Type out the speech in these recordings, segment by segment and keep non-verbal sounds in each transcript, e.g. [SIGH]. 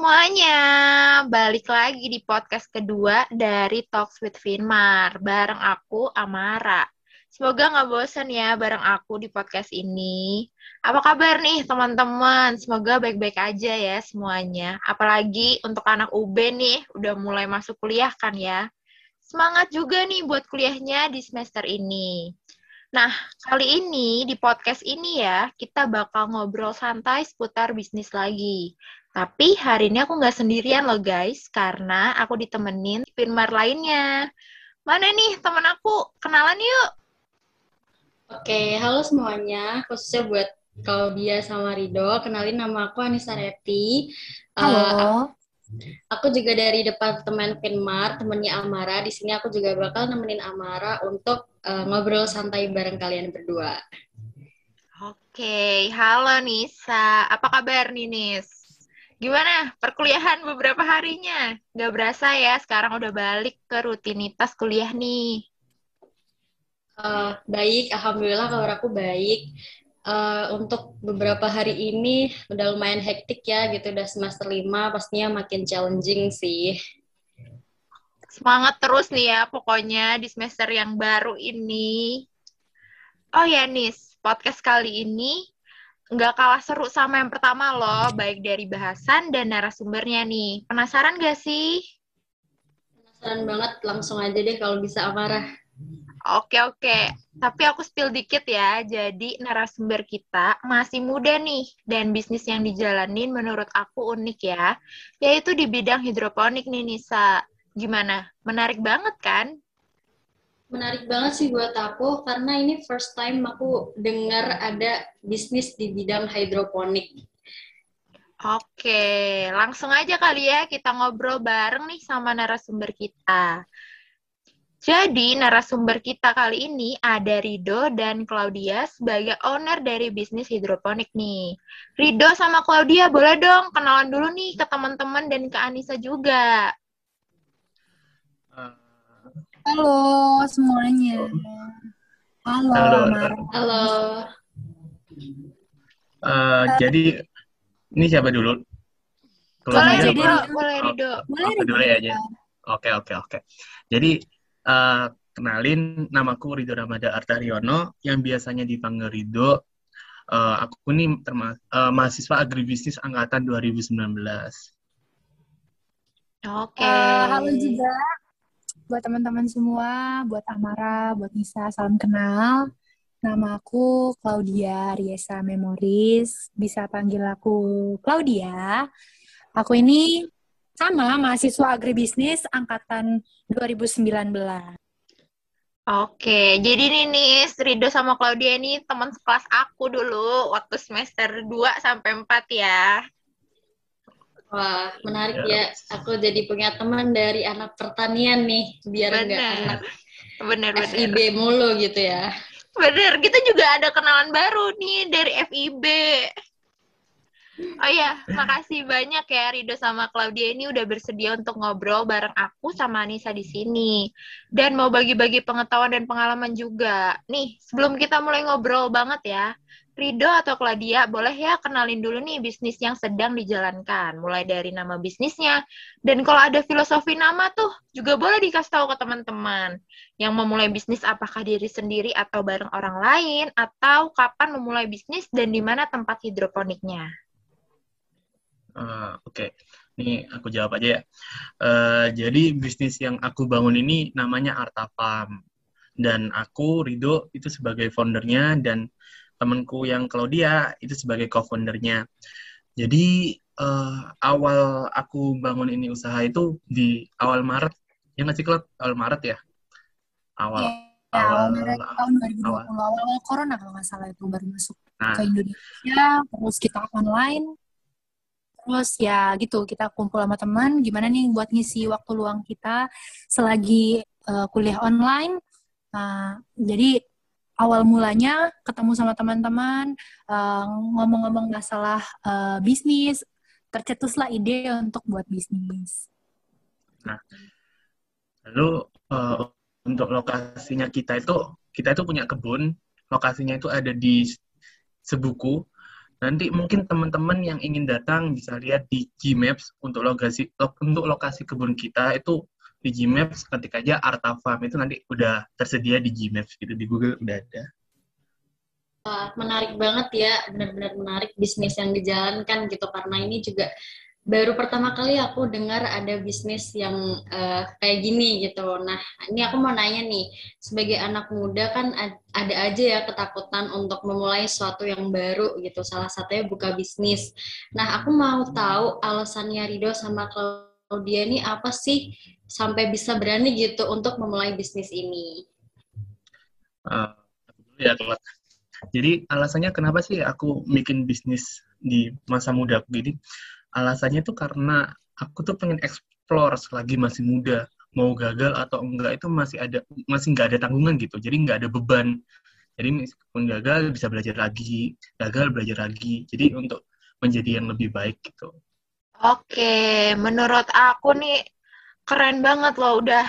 semuanya, balik lagi di podcast kedua dari Talks with Finmar bareng aku Amara. Semoga nggak bosan ya bareng aku di podcast ini. Apa kabar nih teman-teman? Semoga baik-baik aja ya semuanya. Apalagi untuk anak UB nih, udah mulai masuk kuliah kan ya. Semangat juga nih buat kuliahnya di semester ini. Nah, kali ini di podcast ini ya, kita bakal ngobrol santai seputar bisnis lagi. Tapi hari ini aku nggak sendirian loh guys, karena aku ditemenin Pinmar lainnya. Mana nih teman aku? Kenalan yuk. Oke, halo semuanya. Khususnya buat Claudia sama Rido. Kenalin nama aku Anissa Reti. Halo. Uh, aku juga dari Departemen Pinmar, temennya Amara. Di sini aku juga bakal nemenin Amara untuk uh, ngobrol santai bareng kalian berdua. Oke, halo Nisa. Apa kabar nih, Nis? Gimana perkuliahan beberapa harinya? Gak berasa ya, sekarang udah balik ke rutinitas kuliah nih. Uh, baik, Alhamdulillah kabar aku baik. Uh, untuk beberapa hari ini udah lumayan hektik ya gitu, udah semester 5, pastinya makin challenging sih. Semangat terus nih ya pokoknya di semester yang baru ini. Oh ya Nis, podcast kali ini nggak kalah seru sama yang pertama loh, baik dari bahasan dan narasumbernya nih. Penasaran gak sih? Penasaran banget, langsung aja deh kalau bisa amarah. Oke, oke. Tapi aku spill dikit ya. Jadi narasumber kita masih muda nih. Dan bisnis yang dijalanin menurut aku unik ya. Yaitu di bidang hidroponik nih, Nisa. Gimana? Menarik banget kan? Menarik banget sih buat aku karena ini first time aku dengar ada bisnis di bidang hidroponik. Oke, langsung aja kali ya kita ngobrol bareng nih sama narasumber kita. Jadi, narasumber kita kali ini ada Rido dan Claudia sebagai owner dari bisnis hidroponik nih. Rido sama Claudia, boleh dong kenalan dulu nih ke teman-teman dan ke Anissa juga. Halo semuanya. Halo. Halo. Halo. Uh, jadi ini siapa dulu? boleh Rido, boleh Rido. Boleh oh, dulu ya aja. Oke oke oke. Jadi uh, kenalin namaku Rido Ramada Artaryono yang biasanya dipanggil Rido. Uh, aku ini terma uh, mahasiswa agribisnis angkatan 2019. Oke. Okay. Uh, halo juga buat teman-teman semua, buat Amara, buat Nisa, salam kenal. Nama aku Claudia Riesa Memoris, bisa panggil aku Claudia. Aku ini sama mahasiswa agribisnis angkatan 2019. Oke, jadi ini nih Rido sama Claudia ini teman sekelas aku dulu waktu semester 2 sampai 4 ya. Wah, menarik ya. ya. Aku jadi punya teman dari anak pertanian nih, biar enggak anak bener, FIB bener. mulu gitu ya. Bener, kita juga ada kenalan baru nih dari FIB. Oh iya, makasih banyak ya Rido sama Claudia ini udah bersedia untuk ngobrol bareng aku sama Anissa di sini. Dan mau bagi-bagi pengetahuan dan pengalaman juga. Nih, sebelum kita mulai ngobrol banget ya, Rido atau Claudia, boleh ya kenalin dulu nih bisnis yang sedang dijalankan, mulai dari nama bisnisnya. Dan kalau ada filosofi nama tuh, juga boleh dikasih tahu ke teman-teman. Yang memulai bisnis apakah diri sendiri atau bareng orang lain, atau kapan memulai bisnis dan di mana tempat hidroponiknya. Uh, Oke, okay. ini aku jawab aja ya. Uh, jadi bisnis yang aku bangun ini namanya Arta Farm. Dan aku, Rido, itu sebagai foundernya dan temanku yang Claudia itu sebagai co-foundernya. Jadi uh, awal aku bangun ini usaha itu di awal Maret, ya nggak sih? Awal Maret ya? Awal. Ya, awal, awal Maret tahun 2020, awal, awal, Corona kalau nggak salah itu baru masuk nah. ke Indonesia, terus kita online, terus ya gitu kita kumpul sama teman, gimana nih buat ngisi waktu luang kita selagi uh, kuliah online. Nah, jadi awal mulanya ketemu sama teman-teman uh, ngomong-ngomong masalah uh, bisnis tercetuslah ide untuk buat bisnis. Nah, lalu uh, untuk lokasinya kita itu kita itu punya kebun lokasinya itu ada di Sebuku Nanti mungkin teman-teman yang ingin datang bisa lihat di Gmaps untuk lokasi untuk lokasi kebun kita itu di Gmaps ketik aja Arta Farm itu nanti udah tersedia di Gmaps gitu di Google udah ada. Uh, menarik banget ya, benar-benar menarik bisnis yang dijalankan gitu karena ini juga baru pertama kali aku dengar ada bisnis yang uh, kayak gini gitu. Nah, ini aku mau nanya nih, sebagai anak muda kan ada aja ya ketakutan untuk memulai sesuatu yang baru gitu. Salah satunya buka bisnis. Nah, aku mau tahu alasannya Rido sama Claudia ini apa sih sampai bisa berani gitu untuk memulai bisnis ini? Uh, ya, Jadi alasannya kenapa sih aku bikin bisnis di masa muda aku gini? alasannya tuh karena aku tuh pengen explore selagi masih muda. Mau gagal atau enggak itu masih ada masih nggak ada tanggungan gitu. Jadi nggak ada beban. Jadi meskipun gagal bisa belajar lagi. Gagal belajar lagi. Jadi untuk menjadi yang lebih baik gitu oke menurut aku nih keren banget loh udah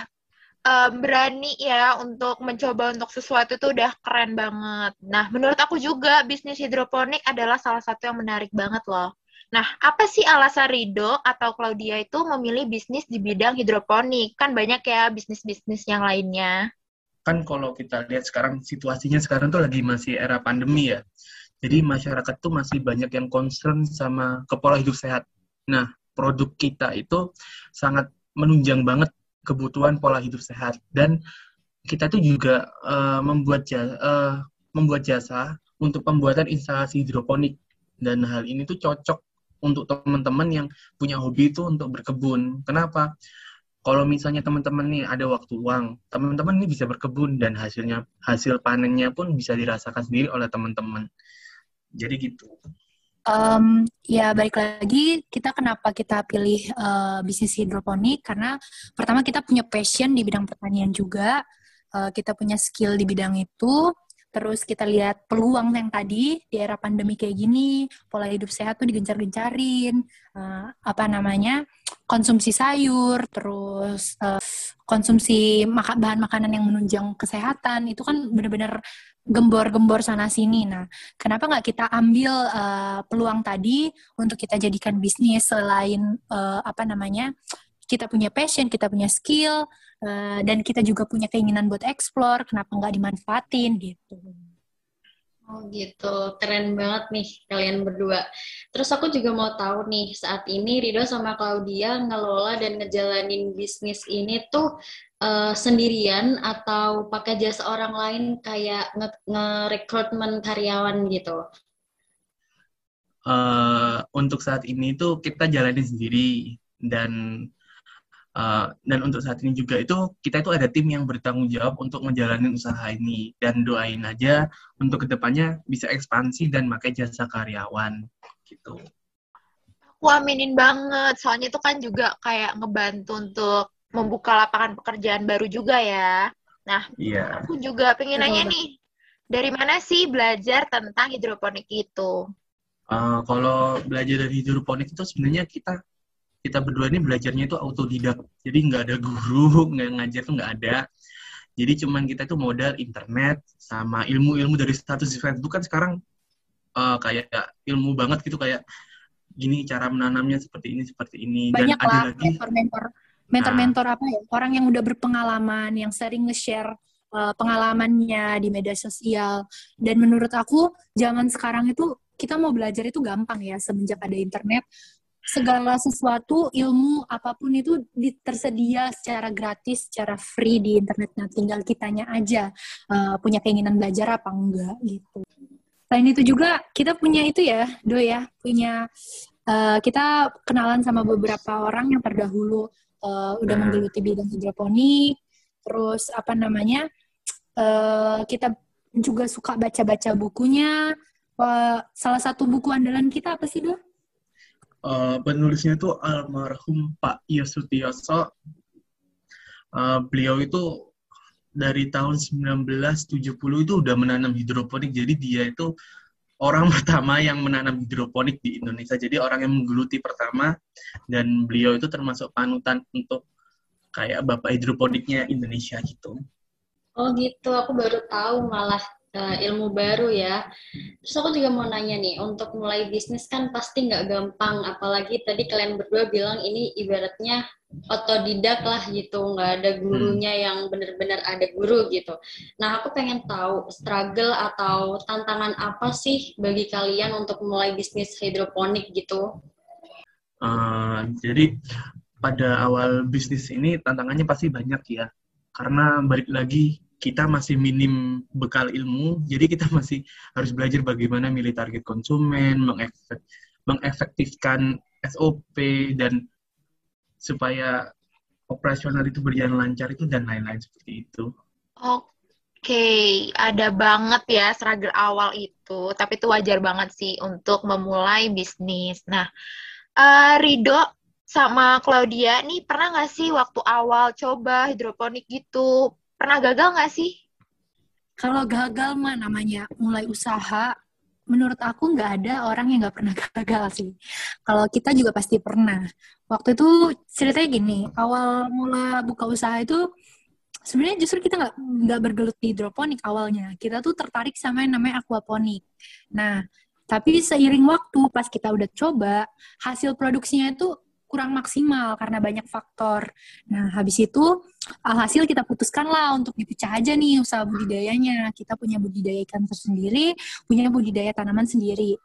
um, berani ya untuk mencoba untuk sesuatu itu udah keren banget nah menurut aku juga bisnis hidroponik adalah salah satu yang menarik banget loh Nah, apa sih alasan Rido atau Claudia itu memilih bisnis di bidang hidroponik? Kan banyak ya bisnis-bisnis yang lainnya. Kan kalau kita lihat sekarang, situasinya sekarang tuh lagi masih era pandemi ya. Jadi masyarakat tuh masih banyak yang concern sama kepola hidup sehat. Nah, produk kita itu sangat menunjang banget kebutuhan pola hidup sehat. Dan kita tuh juga uh, membuat jasa, uh, membuat jasa untuk pembuatan instalasi hidroponik. Dan hal ini tuh cocok untuk teman-teman yang punya hobi itu untuk berkebun. Kenapa? Kalau misalnya teman-teman nih ada waktu uang, teman-teman ini bisa berkebun dan hasilnya hasil panennya pun bisa dirasakan sendiri oleh teman-teman. Jadi gitu. Um, ya balik lagi kita kenapa kita pilih uh, bisnis hidroponik? Karena pertama kita punya passion di bidang pertanian juga uh, kita punya skill di bidang itu. Terus kita lihat peluang yang tadi di era pandemi kayak gini, pola hidup sehat tuh digencar-gencarin, uh, apa namanya konsumsi sayur, terus uh, konsumsi bahan makanan yang menunjang kesehatan itu kan benar-benar gembor-gembor sana sini. Nah, kenapa nggak kita ambil uh, peluang tadi untuk kita jadikan bisnis selain uh, apa namanya kita punya passion, kita punya skill, uh, dan kita juga punya keinginan buat explore, kenapa nggak dimanfaatin gitu. Oh gitu, keren banget nih kalian berdua. Terus aku juga mau tahu nih, saat ini Rido sama Claudia ngelola dan ngejalanin bisnis ini tuh uh, sendirian atau pakai jasa orang lain kayak nge-recruitment nge karyawan gitu? Uh, untuk saat ini tuh kita jalanin sendiri dan Uh, dan untuk saat ini juga itu kita itu ada tim yang bertanggung jawab untuk menjalani usaha ini dan doain aja untuk ke depannya bisa ekspansi dan pakai jasa karyawan gitu. Aku aminin banget, soalnya itu kan juga kayak ngebantu untuk membuka lapangan pekerjaan baru juga ya. Nah, yeah. aku juga pengen nanya nih, dari mana sih belajar tentang hidroponik itu? Uh, kalau belajar dari hidroponik itu sebenarnya kita kita berdua ini belajarnya itu autodidak. Jadi nggak ada guru [LAUGHS] nggak ngajar tuh nggak ada. Jadi cuman kita tuh modal internet sama ilmu-ilmu dari status di Facebook kan sekarang uh, kayak ilmu banget gitu kayak gini cara menanamnya seperti ini seperti ini. Banyak dan lah ada lagi mentor-mentor mentor-mentor nah, apa ya? Orang yang udah berpengalaman yang sering nge-share uh, pengalamannya di media sosial. Dan menurut aku zaman sekarang itu kita mau belajar itu gampang ya semenjak ada internet segala sesuatu ilmu apa pun itu tersedia secara gratis secara free di internet. Nah tinggal kitanya aja uh, punya keinginan belajar apa enggak gitu. Selain itu juga kita punya itu ya do ya punya uh, kita kenalan sama beberapa orang yang terdahulu uh, udah hmm. menggeluti bidang hidroponik. Terus apa namanya uh, kita juga suka baca-baca bukunya. Uh, salah satu buku andalan kita apa sih do uh, penulisnya itu almarhum Pak Yosutioso. Uh, beliau itu dari tahun 1970 itu udah menanam hidroponik. Jadi dia itu orang [LAUGHS] pertama yang menanam hidroponik di Indonesia. Jadi orang yang menggeluti pertama dan beliau itu termasuk panutan untuk kayak bapak hidroponiknya Indonesia gitu. Oh gitu, aku baru tahu malah uh, ilmu baru ya. Terus aku juga mau nanya nih, untuk mulai bisnis kan pasti nggak gampang, apalagi tadi kalian berdua bilang ini ibaratnya otodidak lah gitu, nggak ada gurunya hmm. yang benar-benar ada guru gitu. Nah, aku pengen tahu struggle atau tantangan apa sih bagi kalian untuk mulai bisnis hidroponik gitu? Uh, jadi pada awal bisnis ini tantangannya pasti banyak ya, karena balik lagi kita masih minim bekal ilmu, jadi kita masih harus belajar bagaimana milih target konsumen, mengefek, mengefektifkan SOP dan supaya operasional itu berjalan lancar itu dan lain-lain seperti itu. Oke, okay. ada banget ya struggle awal itu, tapi itu wajar banget sih untuk memulai bisnis. Nah, uh, Rido sama Claudia nih pernah nggak sih waktu awal coba hidroponik gitu Pernah gagal nggak sih? Kalau gagal mah namanya mulai usaha, menurut aku nggak ada orang yang nggak pernah [LAUGHS] gagal sih. Kalau kita juga pasti pernah. Waktu itu ceritanya gini, awal mula buka usaha itu sebenarnya justru kita nggak nggak bergelut di hidroponik awalnya. Kita tuh tertarik sama yang namanya aquaponik. Nah, tapi seiring waktu pas kita udah coba, hasil produksinya itu kurang maksimal karena banyak faktor. Nah, habis itu alhasil kita putuskan lah untuk dipecah aja nih usaha budidayanya. Kita punya budidaya ikan tersendiri, punya budidaya tanaman sendiri.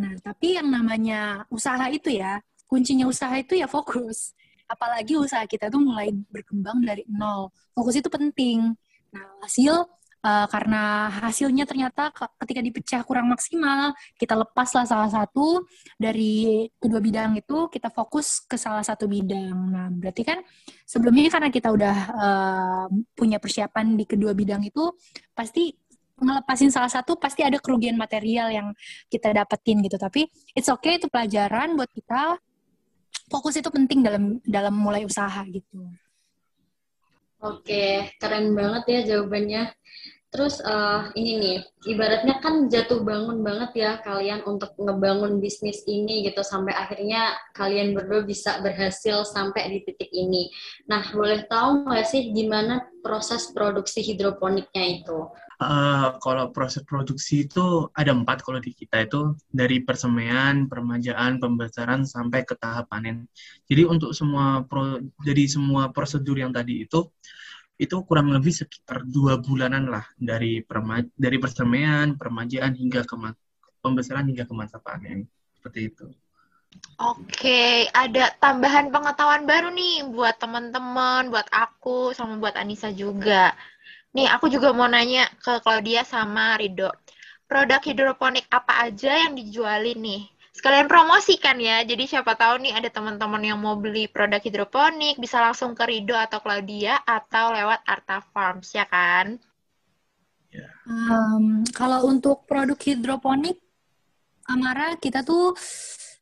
Nah, tapi yang namanya usaha itu ya, kuncinya usaha itu ya fokus. Apalagi usaha kita tuh mulai berkembang dari nol. Fokus itu penting. Nah, hasil uh, karena hasilnya ternyata ketika dipecah kurang maksimal, kita lepaslah salah satu dari kedua bidang itu, kita fokus ke salah satu bidang. Nah, berarti kan sebelumnya karena kita udah uh, punya persiapan di kedua bidang itu, pasti ngelepasin salah satu pasti ada kerugian material yang kita dapetin gitu. Tapi it's okay itu pelajaran buat kita. Fokus itu penting dalam dalam mulai usaha gitu. Oke, keren banget ya jawabannya. Terus uh, ini nih, ibaratnya kan jatuh bangun banget ya kalian untuk ngebangun bisnis ini gitu sampai akhirnya kalian berdua bisa berhasil sampai di titik ini. Nah, boleh tahu nggak sih gimana proses produksi hidroponiknya itu? Uh, kalau proses produksi itu ada empat kalau di kita itu dari persemaian, permajaan, pembesaran sampai ke tahap panen. Jadi untuk semua pro, jadi semua prosedur yang tadi itu itu kurang lebih sekitar dua bulanan lah dari perma dari persemaian, permajaan hingga ke pembesaran hingga ke masa panen seperti itu. Oke, ada tambahan pengetahuan baru nih buat teman-teman, buat aku, sama buat Anissa juga. Nih, aku juga mau nanya ke Claudia sama Rido. Produk hidroponik apa aja yang dijualin nih? Sekalian promosikan ya. Jadi siapa tahu nih ada teman-teman yang mau beli produk hidroponik bisa langsung ke Rido atau Claudia atau lewat Arta Farms ya kan? Um, kalau untuk produk hidroponik, Amara kita tuh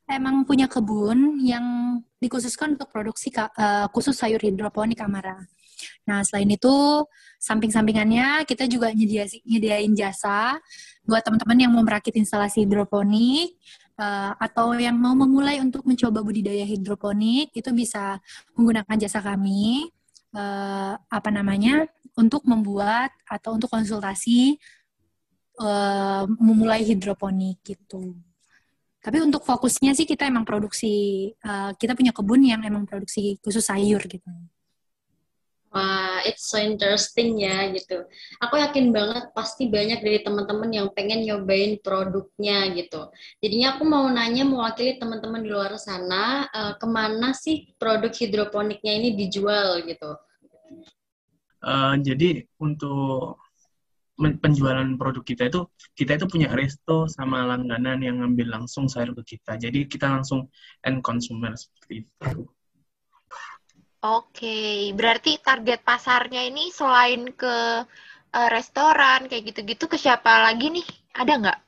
emang punya kebun yang dikhususkan untuk produksi uh, khusus sayur hidroponik Amara. Nah, selain itu, samping-sampingannya kita juga nyediain jasa buat teman-teman yang mau merakit instalasi hidroponik uh, atau yang mau memulai untuk mencoba budidaya hidroponik itu bisa menggunakan jasa kami uh, apa namanya untuk membuat atau untuk konsultasi uh, memulai hidroponik gitu. Tapi untuk fokusnya sih kita emang produksi uh, kita punya kebun yang emang produksi khusus sayur gitu. Wah, it's so interesting ya gitu. Aku yakin banget pasti banyak dari teman-teman yang pengen nyobain produknya gitu. Jadinya aku mau nanya mewakili teman-teman di luar sana, uh, ke mana sih produk hidroponiknya ini dijual gitu? Uh, jadi untuk penjualan produk kita itu kita itu punya resto sama langganan yang ngambil langsung sayur ke kita. Jadi kita langsung end consumer seperti itu. Oke, berarti target pasarnya ini selain ke uh, restoran kayak gitu-gitu ke siapa lagi nih? Ada nggak?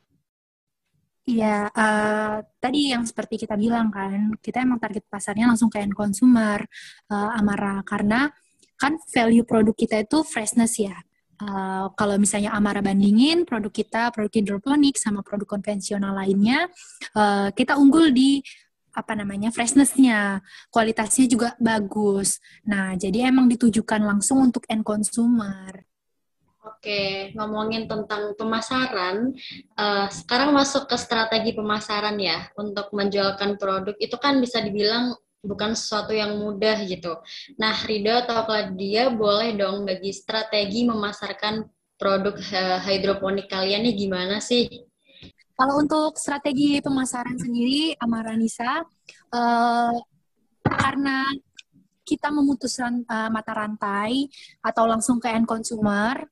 Iya, uh, tadi yang seperti kita bilang kan, kita emang target pasarnya langsung ke end consumer, uh, Amara, karena kan value produk kita itu freshness ya. Uh, kalau misalnya Amara bandingin produk kita, produk hidroponik sama produk konvensional lainnya, uh, kita unggul di apa namanya freshnessnya, kualitasnya juga bagus. Nah, jadi emang ditujukan langsung untuk end consumer. Oke, ngomongin tentang pemasaran, uh, sekarang masuk ke strategi pemasaran ya untuk menjualkan produk itu kan bisa dibilang bukan sesuatu yang mudah gitu. Nah, Rido atau Claudia boleh dong bagi strategi memasarkan produk uh, hidroponik kalian nih gimana sih? Kalau untuk strategi pemasaran sendiri, Amaranisa, uh, karena kita memutuskan uh, mata rantai atau langsung ke end consumer,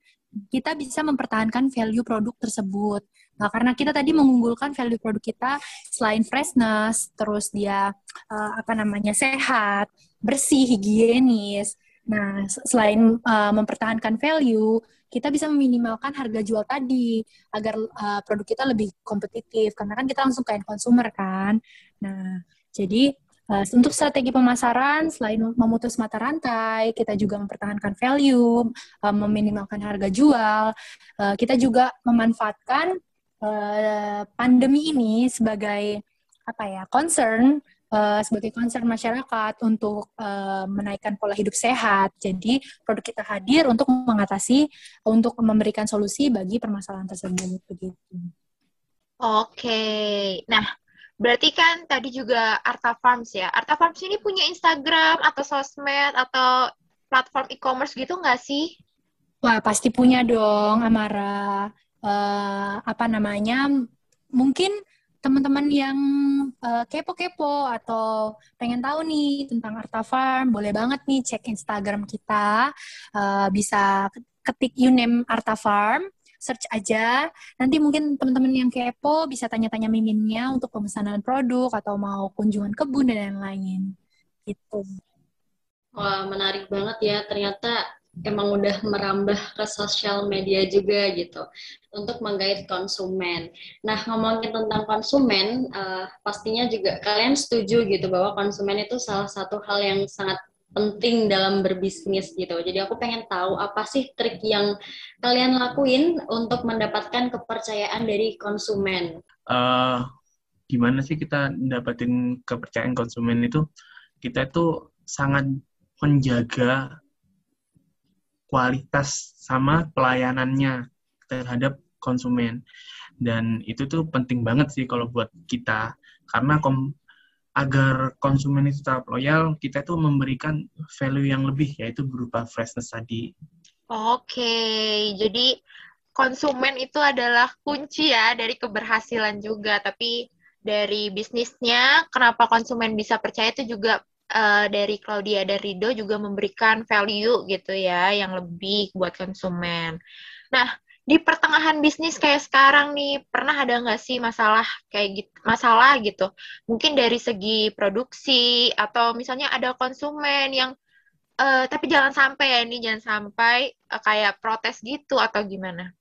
kita bisa mempertahankan value produk tersebut. Nah, karena kita tadi mengunggulkan value produk kita selain freshness, terus dia uh, apa namanya sehat, bersih, higienis. Nah, selain uh, mempertahankan value, kita bisa meminimalkan harga jual tadi agar uh, produk kita lebih kompetitif karena kan kita langsung ke end kan. Nah, jadi Uh, untuk strategi pemasaran, selain memutus mata rantai, kita juga mempertahankan value, uh, meminimalkan harga jual. Uh, kita juga memanfaatkan uh, pandemi ini sebagai apa ya concern uh, sebagai concern masyarakat untuk uh, menaikkan pola hidup sehat. Jadi produk kita hadir untuk mengatasi, untuk memberikan solusi bagi permasalahan tersebut begitu. Oke, nah Berarti kan tadi juga Arta Farms ya. Arta Farms ini punya Instagram atau sosmed atau platform e-commerce gitu nggak sih? Wah, pasti punya dong, Amara. Uh, apa namanya? Mungkin teman-teman yang uh, kepo-kepo atau pengen tahu nih tentang Arta Farm, boleh banget nih cek Instagram kita. Uh, bisa ketik name Arta Farm search aja. Nanti mungkin teman-teman yang kepo bisa tanya-tanya miminnya untuk pemesanan produk atau mau kunjungan kebun dan lain-lain. Gitu. Wah, menarik banget ya. Ternyata emang udah merambah ke sosial media juga gitu untuk menggait konsumen. Nah, ngomongin tentang konsumen, uh, pastinya juga kalian setuju gitu bahwa konsumen itu salah satu hal yang sangat penting dalam berbisnis gitu. Jadi aku pengen tahu apa sih trik yang kalian lakuin untuk mendapatkan kepercayaan dari konsumen. Uh, gimana sih kita dapetin kepercayaan konsumen itu? Kita itu sangat menjaga kualitas sama pelayanannya terhadap konsumen. Dan itu tuh penting banget sih kalau buat kita karena kom agar konsumen itu tetap loyal, kita tuh memberikan value yang lebih, yaitu berupa freshness tadi. Oke, jadi konsumen itu adalah kunci ya dari keberhasilan juga, tapi dari bisnisnya, kenapa konsumen bisa percaya itu juga uh, dari Claudia dan Rido juga memberikan value gitu ya, yang lebih buat konsumen. Nah, di pertengahan bisnis kayak sekarang nih pernah ada nggak sih masalah kayak gitu masalah gitu mungkin dari segi produksi atau misalnya ada konsumen yang uh, tapi jangan sampai ya ini jangan sampai uh, kayak protes gitu atau gimana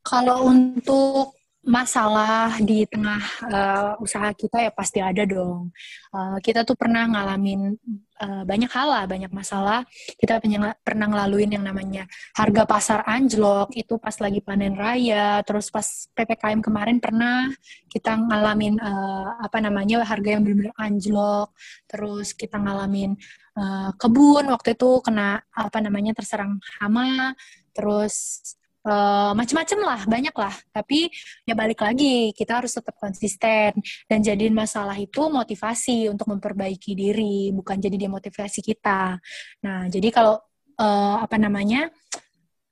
kalau untuk masalah di tengah uh, usaha kita ya pasti ada dong. Uh, kita tuh pernah ngalamin uh, banyak hal lah, banyak masalah. Kita pernah ngelaluin yang namanya harga pasar anjlok itu pas lagi panen raya, terus pas ppkm kemarin pernah kita ngalamin uh, apa namanya harga yang benar-benar anjlok. Terus kita ngalamin uh, kebun waktu itu kena apa namanya terserang hama. Terus uh, macem-macem lah, banyak lah. Tapi ya balik lagi, kita harus tetap konsisten dan jadiin masalah itu motivasi untuk memperbaiki diri, bukan jadi demotivasi kita. Nah, jadi kalau uh, apa namanya,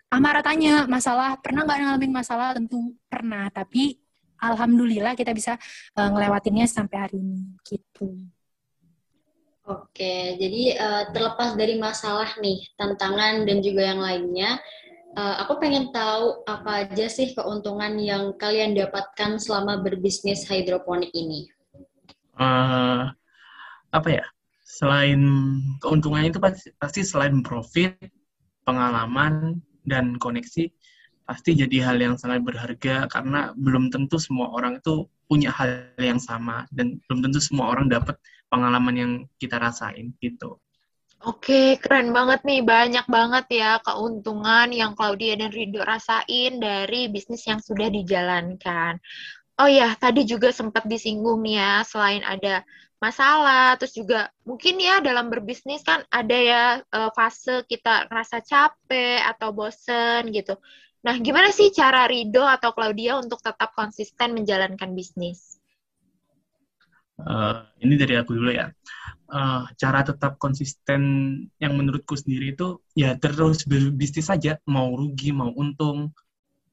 Amara tanya masalah pernah nggak ngalamin masalah tentu pernah, tapi alhamdulillah kita bisa uh, ngelewatinnya sampai hari ini gitu. Oke, jadi uh, terlepas dari masalah nih, tantangan dan juga yang lainnya, Uh, aku pengen tahu apa aja sih keuntungan yang kalian dapatkan selama berbisnis hidroponik ini. Uh, apa ya? Selain keuntungannya itu pasti, pasti selain profit, pengalaman dan koneksi, pasti jadi hal yang sangat berharga karena belum tentu semua orang itu punya hal yang sama dan belum tentu semua orang dapat pengalaman yang kita rasain gitu. Oke, keren banget nih. Banyak banget ya keuntungan yang Claudia dan Rido rasain dari bisnis yang sudah dijalankan. Oh ya, tadi juga sempat disinggung nih ya, selain ada masalah, terus juga mungkin ya dalam berbisnis kan ada ya uh, fase kita ngerasa capek atau bosen gitu. Nah, gimana sih cara Rido atau Claudia untuk tetap konsisten menjalankan bisnis? Uh, ini dari aku dulu ya. Uh, cara tetap konsisten yang menurutku sendiri itu ya terus berbisnis saja, mau rugi mau untung,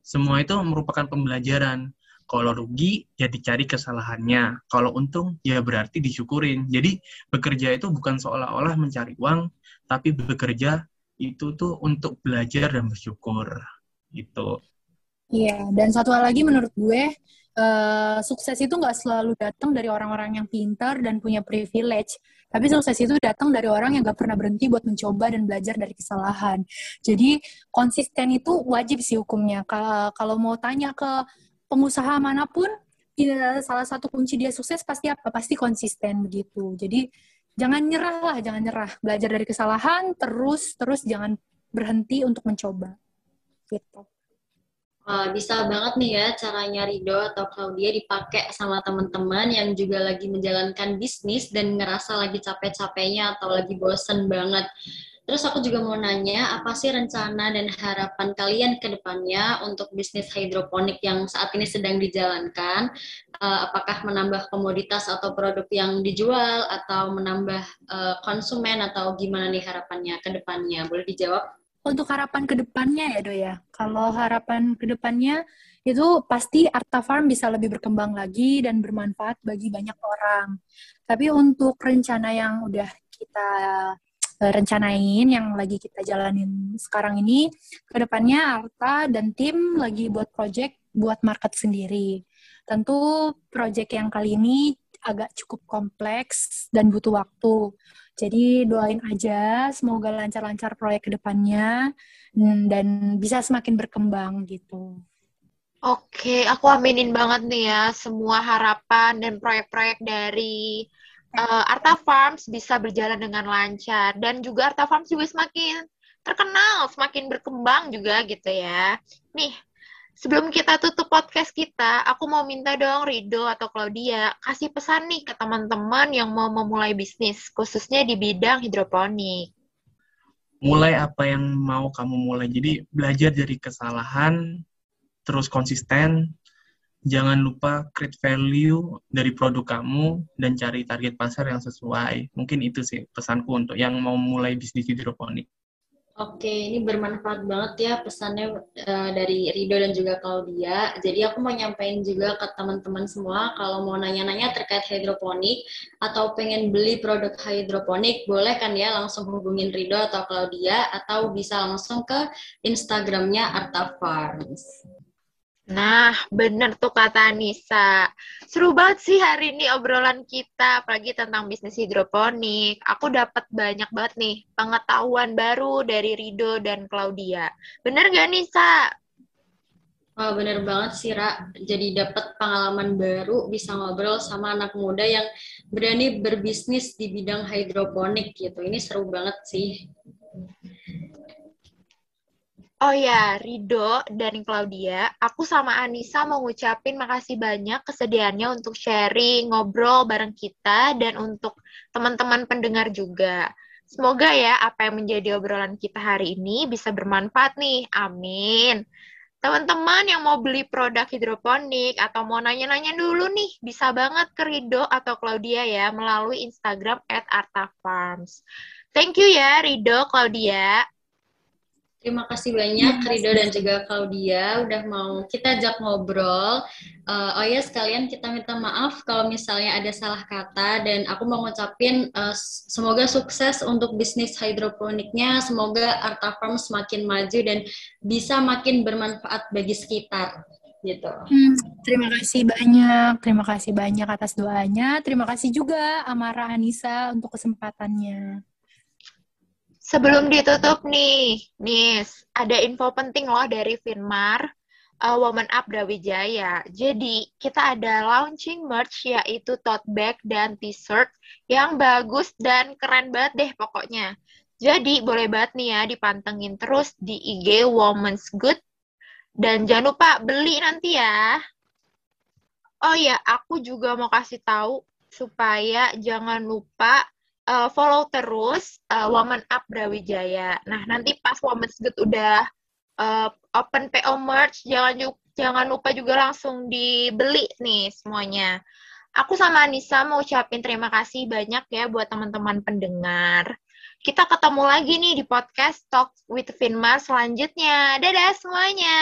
semua itu merupakan pembelajaran. Kalau rugi, ya dicari kesalahannya. Kalau untung, ya berarti disyukurin. Jadi, bekerja itu bukan seolah-olah mencari uang, tapi bekerja itu tuh untuk belajar dan bersyukur. Gitu. Iya, dan satu hal lagi menurut gue, uh, sukses itu nggak selalu datang dari orang-orang yang pintar dan punya privilege. Tapi sukses itu datang dari orang yang gak pernah berhenti buat mencoba dan belajar dari kesalahan. Jadi konsisten itu wajib sih hukumnya. Kalau mau tanya ke pengusaha mana pun salah satu kunci dia sukses pasti apa? Pasti konsisten begitu. Jadi jangan nyerah lah, jangan nyerah. Belajar dari kesalahan, terus terus jangan berhenti untuk mencoba. Gitu. Uh, bisa banget nih ya caranya Rido atau Claudia dipakai sama teman-teman yang juga lagi menjalankan bisnis dan ngerasa lagi capek-capeknya atau lagi bosen banget. Terus aku juga mau nanya, apa sih rencana dan harapan kalian ke depannya untuk bisnis hidroponik yang saat ini sedang dijalankan? Uh, apakah menambah komoditas atau produk yang dijual, atau menambah uh, konsumen, atau gimana nih harapannya ke depannya? Boleh dijawab? Untuk harapan ke depannya ya, Do ya. Kalau harapan ke depannya itu pasti Arta Farm bisa lebih berkembang lagi dan bermanfaat bagi banyak orang. Tapi untuk rencana yang udah kita Eh, rencanain yang lagi kita jalanin sekarang ini ke depannya Arta dan tim lagi buat project buat market sendiri tentu project yang kali ini agak cukup kompleks dan butuh waktu jadi doain aja semoga lancar-lancar proyek ke depannya dan bisa semakin berkembang gitu. Oke, aku aminin banget nih ya semua harapan dan proyek-proyek dari uh, Arta Farms bisa berjalan dengan lancar dan juga Arta Farms juga semakin terkenal, semakin berkembang juga gitu ya. Nih, sebelum kita tutup podcast kita, aku mau minta dong Rido atau Claudia kasih pesan nih ke teman-teman yang mau memulai bisnis, khususnya di bidang hidroponik. Mulai apa yang mau kamu mulai. Jadi belajar dari kesalahan, terus konsisten, jangan lupa create value dari produk kamu dan cari target pasar yang sesuai. Mungkin itu sih pesanku untuk yang mau mulai bisnis hidroponik. Oke, ini bermanfaat banget ya pesannya uh, dari Rido dan juga Claudia. Jadi aku mau nyampein juga ke teman-teman semua kalau mau nanya-nanya terkait hidroponik atau pengen beli produk hidroponik, boleh kan ya langsung hubungin Rido atau Claudia atau bisa langsung ke Instagramnya Arta Farms. Nah, bener tuh kata Nisa. Seru banget sih hari ini obrolan kita, apalagi tentang bisnis hidroponik. Aku dapat banyak banget nih pengetahuan baru dari Rido dan Claudia. Bener gak Nisa? Oh, bener banget sih, Ra. Jadi dapat pengalaman baru, bisa ngobrol sama anak muda yang berani berbisnis di bidang hidroponik gitu. Ini seru banget sih. Oh ya, Rido dan Claudia, aku sama Anissa mau ngucapin makasih banyak kesediaannya untuk sharing, ngobrol bareng kita, dan untuk teman-teman pendengar juga. Semoga ya apa yang menjadi obrolan kita hari ini bisa bermanfaat nih. Amin. Teman-teman yang mau beli produk hidroponik atau mau nanya-nanya dulu nih, bisa banget ke Rido atau Claudia ya melalui Instagram at Artafarms. Thank you ya Rido, Claudia. Terima kasih banyak Rido dan juga Claudia udah mau kita ajak ngobrol. Uh, oh ya sekalian kita minta maaf kalau misalnya ada salah kata dan aku mau ngucapin uh, semoga sukses untuk bisnis hidroponiknya. Semoga Arta Farm semakin maju dan bisa makin bermanfaat bagi sekitar gitu. Hmm, terima kasih banyak, terima kasih banyak atas doanya. Terima kasih juga Amara Anissa untuk kesempatannya. Sebelum ditutup nih, Nis, ada info penting loh dari Finmar, uh, Woman Up Brawijaya. Jadi, kita ada launching merch yaitu tote bag dan t-shirt yang bagus dan keren banget deh pokoknya. Jadi, boleh banget nih ya dipantengin terus di IG Woman's Good. Dan jangan lupa beli nanti ya. Oh ya, aku juga mau kasih tahu supaya jangan lupa uh, follow terus uh, Woman Up Brawijaya. Nah, nanti pas Women's Good udah uh, open PO merch, jangan jangan lupa juga langsung dibeli nih semuanya. Aku sama Anissa mau ucapin terima kasih banyak ya buat teman-teman pendengar. Kita ketemu lagi nih di podcast Talk with Finmar selanjutnya. Dadah semuanya!